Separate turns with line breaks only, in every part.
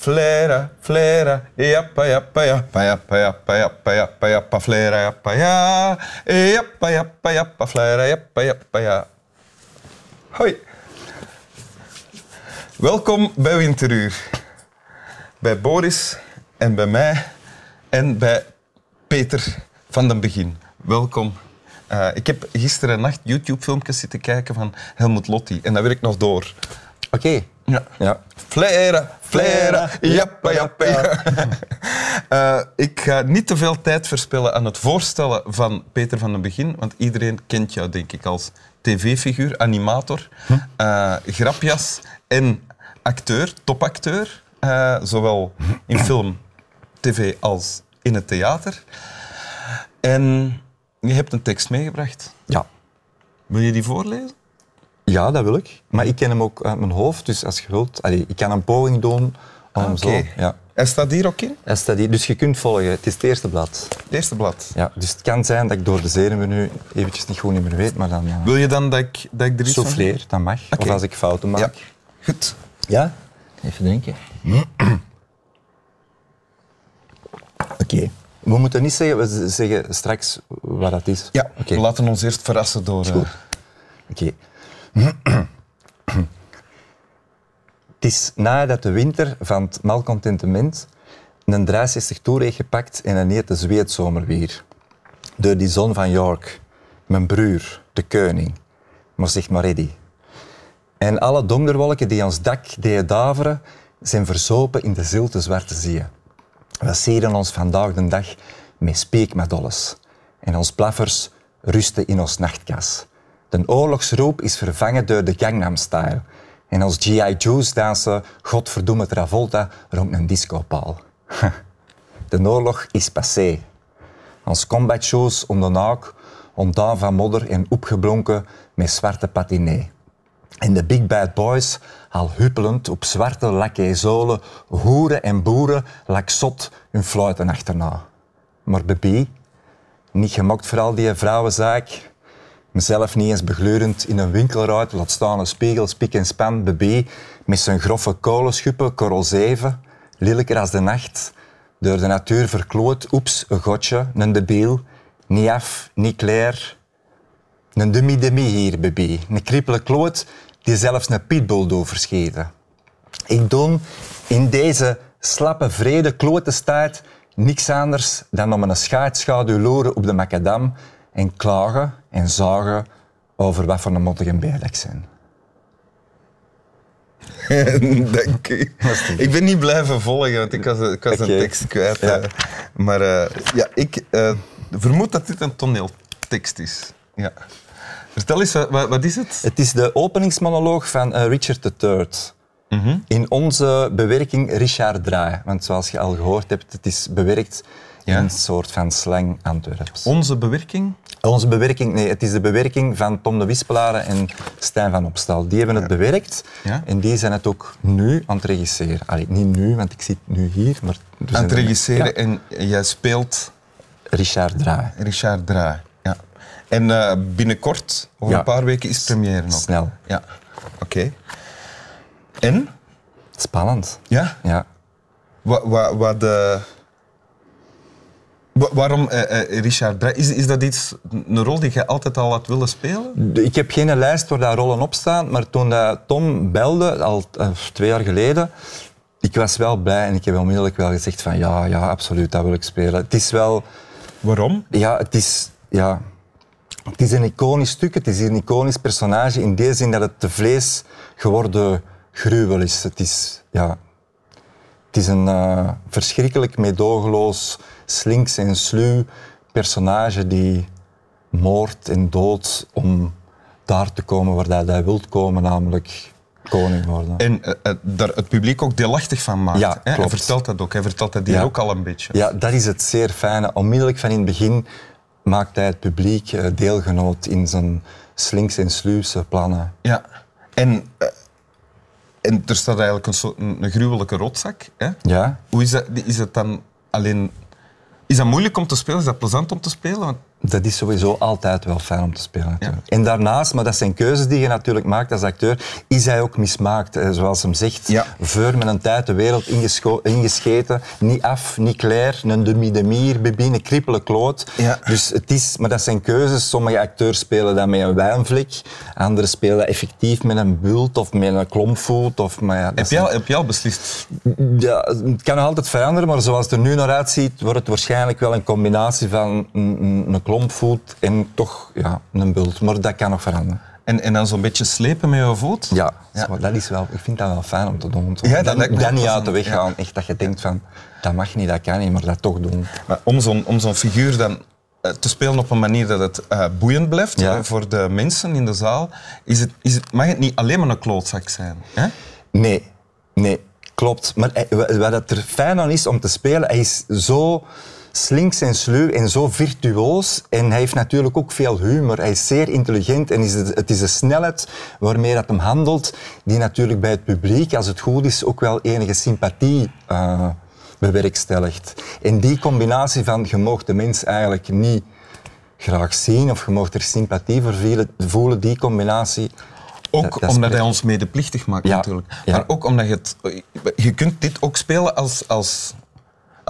Flera, flera, jappa, jappa, jappa, jappa, jappa, jappa, jappa, jappa, flera, jappa, ja. Jappa, jappa, jappa, flera, jappa, jappa, ja. Hoi. Welkom bij Winteruur. Bij Boris en bij mij en bij Peter van den Begin. Welkom. Uh, ik heb gisteren nacht YouTube-filmpjes zitten kijken van Helmut Lotti en dat werkt nog door.
Oké. Okay.
Ja.
ja.
Flera, flera, jappa, jappa. Ja. uh, ik ga niet te veel tijd verspillen aan het voorstellen van Peter van den Begin, want iedereen kent jou, denk ik, als tv-figuur, animator, uh, grapjas en acteur, topacteur. Uh, zowel in film, tv als in het theater. En je hebt een tekst meegebracht.
Ja.
Wil je die voorlezen?
Ja, dat wil ik. Maar ik ken hem ook uit mijn hoofd, dus als je wilt... Allee, ik kan een poging doen om hem
okay.
zo... Ja.
Hij staat hier ook in?
Hij staat hier, dus je kunt volgen. Het is het eerste blad.
Het eerste blad?
Ja, dus het kan zijn dat ik door de zenuwen nu eventjes niet goed meer weet, maar dan... Uh,
wil je dan dat ik, dat ik er iets
Souffleer, dat mag. Okay. Of als ik fouten maak.
Ja. Goed.
Ja? Even denken. Oké. Okay. We moeten niet zeggen, we zeggen straks wat dat is.
Ja, okay. we laten ons eerst verrassen door... Uh...
Oké. Okay. Het is nadat de winter van het malcontentement een 63 toer heeft gepakt en een hete zweetzomer weer. Door die zon van York, mijn broer, de koning. Maar zeg maar ready. En alle donderwolken die ons dak deden daveren, zijn verzopen in de zilte zwarte zee. We seren ons vandaag de dag met speekmadolles. En ons plaffers rusten in ons nachtkas. De oorlogsroep is vervangen door de Gangnam-style. En als G.I. Joe's dansen godverdomme Travolta rond een discopaal. De oorlog is passé. Ons combatshows om de naak, ontdaan van modder en opgeblonken met zwarte patinee. En de Big Bad Boys, al huppelend op zwarte lakke zolen, hoeren en boeren, lak zot hun fluiten achterna. Maar baby, niet gemokt voor al die vrouwenzaak. Mezelf niet eens begleurend in een winkelruit, laat staan een spiegel, spik en span, baby, met zijn grove kolenschuppen, korrel 7, lelijker als de nacht, door de natuur verkloot, oeps, een gotje, een debiel, niet af, niet klaar. Een demi-demi hier, baby. Een kriepele kloot die zelfs een pitbull doet verscheten. Ik doe in deze slappe, vrede klote staart niks anders dan om een schaartschaduw loeren op de macadam en klagen en zagen over wat voor een mottige beer ik zijn.
Dank u. Ik ben niet blijven volgen, want ik was, ik was okay. een tekst kwijt. Ja. Maar uh, ja, ik uh, vermoed dat dit een toneeltekst is. Ja. Vertel eens, wat, wat, is het?
Het is de openingsmonoloog van uh, Richard III. Mm -hmm. In onze bewerking Richard Draai. Want zoals je al gehoord hebt, het is bewerkt ja. in een soort van slang Antwerps.
Onze bewerking?
Onze bewerking, nee, het is de bewerking van Tom de Wispelaren en Stijn van Opstal. Die hebben het ja. bewerkt
ja?
en die zijn het ook nu aan het regisseren. Allee, niet nu, want ik zit nu hier. Maar
aan het regisseren en jij speelt...
Richard Draai.
Richard Draai, ja. En uh, binnenkort, over een paar weken, is première nog.
Snel.
Ja, oké. Okay. En?
Spannend.
Ja?
Ja.
Wat... wat, wat uh... Waarom uh, uh, Richard? Is, is dat iets, een rol die je altijd al had willen spelen?
Ik heb geen lijst waar daar rollen op staan, maar toen uh, Tom belde, al twee jaar geleden, ik was wel blij en ik heb onmiddellijk wel gezegd van ja, ja, absoluut, dat wil ik spelen. Het is wel...
Waarom?
Ja, het is... Ja, het is een iconisch stuk, het is een iconisch personage in die zin dat het te vlees geworden gruwel is. Het is, ja, het is een uh, verschrikkelijk meedogenloos, slinks en sluw personage die moordt en doodt om daar te komen waar hij wilt komen, namelijk koning worden.
En uh, daar het publiek ook deelachtig van maakt.
Ja,
hè? Hij vertelt dat ook. Hij vertelt dat hier ja. ook al een beetje.
Ja, dat is het zeer fijne. Onmiddellijk van in het begin maakt hij het publiek deelgenoot in zijn slinks en sluwse plannen.
Ja. En... Uh, en er staat eigenlijk een, soort, een gruwelijke rotzak. Hè?
Ja.
Hoe is dat, is het dan alleen... Is dat moeilijk om te spelen? Is dat plezant om te spelen? Want
Dat is sowieso altijd wel fijn om te spelen. En daarnaast, maar dat zijn keuzes die je natuurlijk maakt als acteur, is hij ook mismaakt. Eh, zoals hem zegt,
Ja.
veur met een tijd de wereld ingescheten. Niet af, niet klaar, een demi-demier, bebine, krippelen kloot.
Ja.
Dus het is, maar dat zijn keuzes. Sommige acteurs spelen dat met een wijnvlek. Anderen spelen dat effectief met een bult of met een klompvoet. Of, maar ja,
Heb
zijn-
al, heb je al beslist?
ja, het kan nog altijd veranderen, maar zoals het er nu naar uitziet, wordt het waarschijnlijk wel een combinatie van een, een, een klompvoet en toch ja, een bult. Maar dat kan nog veranderen.
En, en dan zo'n beetje slepen met je voet?
Ja,
Ja.
zo, dat is wel, ik vind dat wel fijn om te doen. Zo.
Ja, dat ook
niet uit de weg gaan. Echt dat je denkt van, dat mag niet, dat kan niet, maar dat toch doen.
Maar om zo'n om zo'n figuur dan eh, te spelen op een manier dat het eh, boeiend blijft
Ja.
eh, voor de mensen in de zaal, is het, is het, mag het niet alleen maar een klootzak zijn. Hè?
Nee, nee, klopt. Maar wat het er fijn aan is om te spelen, hij is zo slinks en sluw en zo virtuoos. En hij heeft natuurlijk ook veel humor. Hij is zeer intelligent en is het, het is de snelheid waarmee dat hem handelt, die natuurlijk bij het publiek, als het goed is, ook wel enige sympathie eh, bewerkstelligt. En die combinatie van, je mag de mens eigenlijk niet graag zien of je mag er sympathie voor voelen, voelen die combinatie...
Ook
dat- dat
omdat hij ons medeplichtig maakt
Ja,
natuurlijk.
ja.
Maar ook omdat je het... Je kunt dit ook spelen als, als,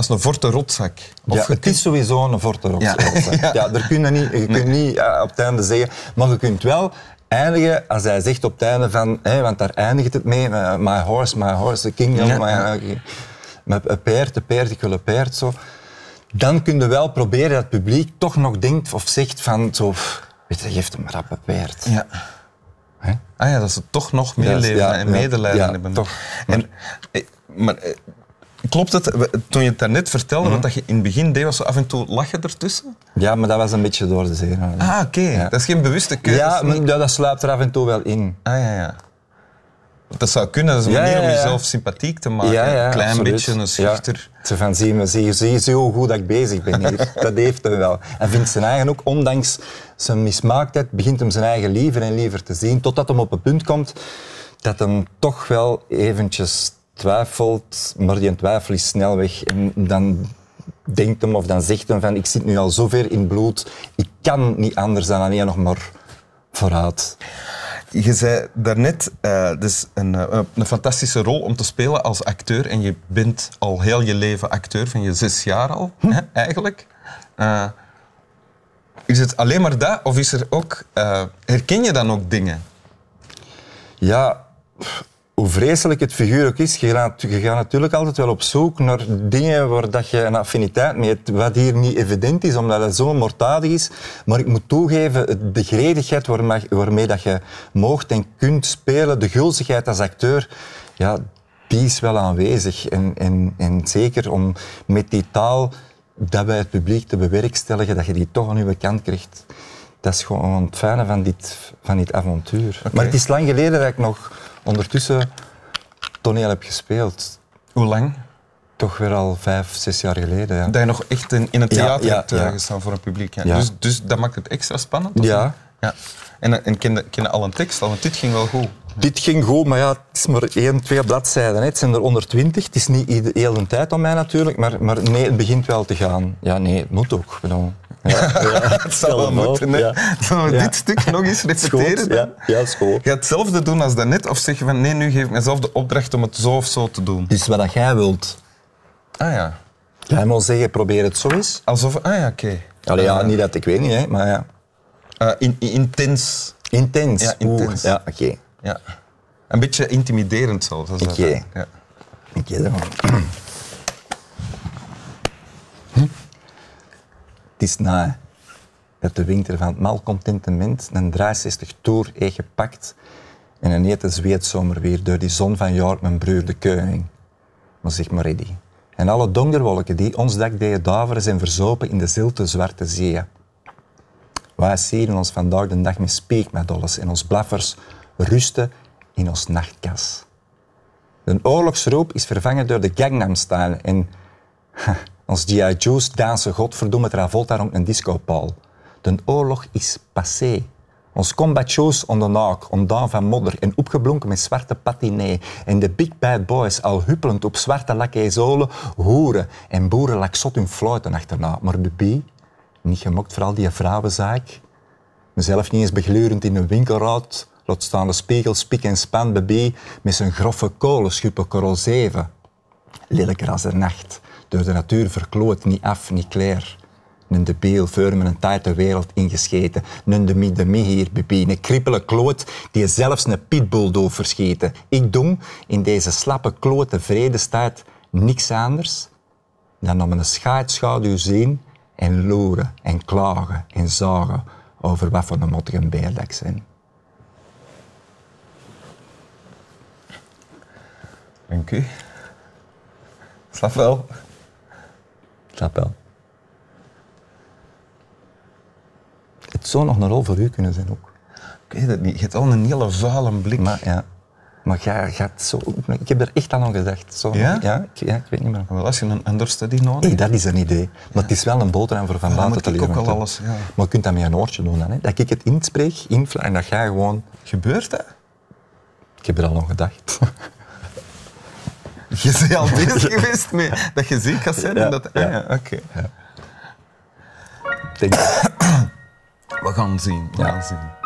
als een forte rotzak. Of
Ja, het
kunt-
is sowieso een forte rots.
Ja.
ja. Daar kun je niet, je kunt niet eh, op het einde zeggen, maar je kunt wel eindigen als hij zegt op het einde van, hè, want daar eindigt het mee, eh, my horse, my horse, the kingdom,
Ja.
my, eh, met een paard, een paard, ik wil een paard, zo. Dan kun je wel proberen dat het publiek toch nog denkt of zegt van, zo, weet je, geef hem maar een paard.
Ja.
Hè?
Ah ja, dat ze toch nog meeleven
ja,
en medelijden hebben.
toch.
En, maar klopt het, toen je het daarnet vertelde,
Mhm.
wat dat je in het begin deed, was zo af en toe lachen ertussen?
Ja, maar dat was een beetje door de zee.
Ah, oké. Dat is geen bewuste keuze.
Ja, maar ja, dat sluipt er af en toe wel in.
Ah, ja, ja. Dat zou kunnen, dat is een
Ja,
manier om jezelf sympathiek te maken.
Ja, ja,
een klein
absoluut.
beetje een schuchter.
Zo van, zie, me, zie, zie, zie hoe goed dat ik bezig ben hier. dat heeft hem wel. En vindt zijn eigen ook, ondanks zijn mismaaktheid, begint hem zijn eigen liever en liever te zien, totdat hem op een punt komt dat hem toch wel eventjes twijfelt, maar die twijfel is snel weg. En dan denkt hem of dan zegt hem van, ik zit nu al zo ver in bloed, ik kan niet anders dan alleen nog maar vooruit.
Je zei daarnet, eh dus een, eh, een fantastische rol om te spelen als acteur. En je bent al heel je leven acteur, van je zes jaar al,
Hm.
hè, eigenlijk. Eh, is het alleen maar dat? Of is er ook, herken je dan ook dingen?
Ja, hoe vreselijk het figuur ook is, je gaat, je gaat natuurlijk altijd wel op zoek naar dingen waar dat je een affiniteit mee hebt, wat hier niet evident is, omdat het zo moorddadig is. Maar ik moet toegeven, de gretigheid waarmee, waarmee dat je moogt en kunt spelen, de gulzigheid als acteur, ja, die is wel aanwezig. En, en, en zeker om met die taal dat bij het publiek te bewerkstelligen, dat je die toch aan je kant krijgt. Dat is gewoon het fijne van dit, van dit avontuur. Maar het is lang geleden dat ik nog ondertussen toneel heb gespeeld.
Hoe lang?
Toch weer al vijf, zes jaar geleden. Ja.
Dat je nog echt in, in een
Ja,
theater
ja,
hebt eh, gestaan voor een publiek. Dus, dus dat maakt het extra spannend? of
Ja.
Ja. En, en kende, kende al een tekst al, want dit ging wel goed.
Dit ging goed, maar ja, het is maar één, twee bladzijden. hè. Het zijn er 120. Het is niet heel de tijd om mij natuurlijk, maar, maar nee, het begint wel te gaan. Ja, nee, het moet ook. Bedoel, Ja, ja.
Het zou wel moeten, hè?
Ja.
Zullen we
Ja.
dit stuk nog eens repeteren?
Ja, ja, is goed.
Ga je hetzelfde doen als daarnet? Of zeg je van nee, nu geef ik mezelf de opdracht om het zo of zo te doen?
Dus wat jij wilt.
Ah ja.
Jij moet zeggen, probeer het zo eens.
Alsof... Ah ja, oké.
Allee, ja,
Eh,
niet dat ik weet niet, hè, maar ja.
Eh, in, in- intens.
Intens.
Ja,
Oeh,
intens.
ja, oké.
Ja. Een beetje intimiderend zelfs.
Oké.
hè. Ja.
Oké, dan. Hm? Het is na dat de winter van het malcontentement een 63 toer heeft gepakt en een hete zweetzomer weer door die zon van York mijn broer de koning. Maar zeg maar ready. En alle donkerwolken die ons dak deden daveren zijn verzopen in de zilte zwarte zee. Wij sieren ons vandaag de dag met speekmadolles en ons blaffers rusten in ons nachtkas. De oorlogsroep is vervangen door de Gangnam Style en ons G.I. Joe's dansen godverdomme Travolta rond een discopaal. De oorlog is passé. Ons combat-shows ondernaak, ondaan van modder en opgeblonken met zwarte patinee. En de big bad boys al huppelend op zwarte lakkeizolen, hoeren en boeren lak zot hun fluiten achterna. Maar Bibi, Niet gemokt, vooral die vrouwenzaak. Mezelf niet eens begleurend in een winkelraad. Laat staan de spiegel, spik en span BB met zijn grove kolen, schuppen korrel 7. Lelijker als de nacht, door de natuur verkloot, niet af, niet klaar. Een debeel voor met een tijde wereld ingescheten. Een de mi de mi hier, BB. Een krippele kloot die zelfs een pitbull doof verscheten. Ik doe in deze slappe klote vredestijd niks anders dan om een schaitschaduw zien en loeren en klagen en zagen over wat voor een mottige beer dat ik zijn.
Dank u. Slap wel.
Snap wel. Het zou nog een rol voor u kunnen zijn ook.
Ik weet het niet. Je hebt al een hele vuile blik.
Maar ja, maar jij gaat zo... Ik heb er echt aan aan gedacht. Zo,
Ja?
Ja, ik, ja, ik weet niet meer.
Wel, als je een understudy nodig
Hey, dat is een idee. Maar het is wel een boterham voor van buiten te
ik
leren.
ook al
toch?
alles, ja.
Maar je kunt dat met een oortje doen dan. Hè? Dat ik het inspreek, infla, en dat jij gewoon...
Gebeurt dat?
Ik heb er al aan gedacht.
Je bent al bezig geweest met dat je ziek gaat zijn?
Ja,
en dat...
ja.
Ah, ja, oké.
Denk,
We gaan zien. We
Ja.
gaan zien.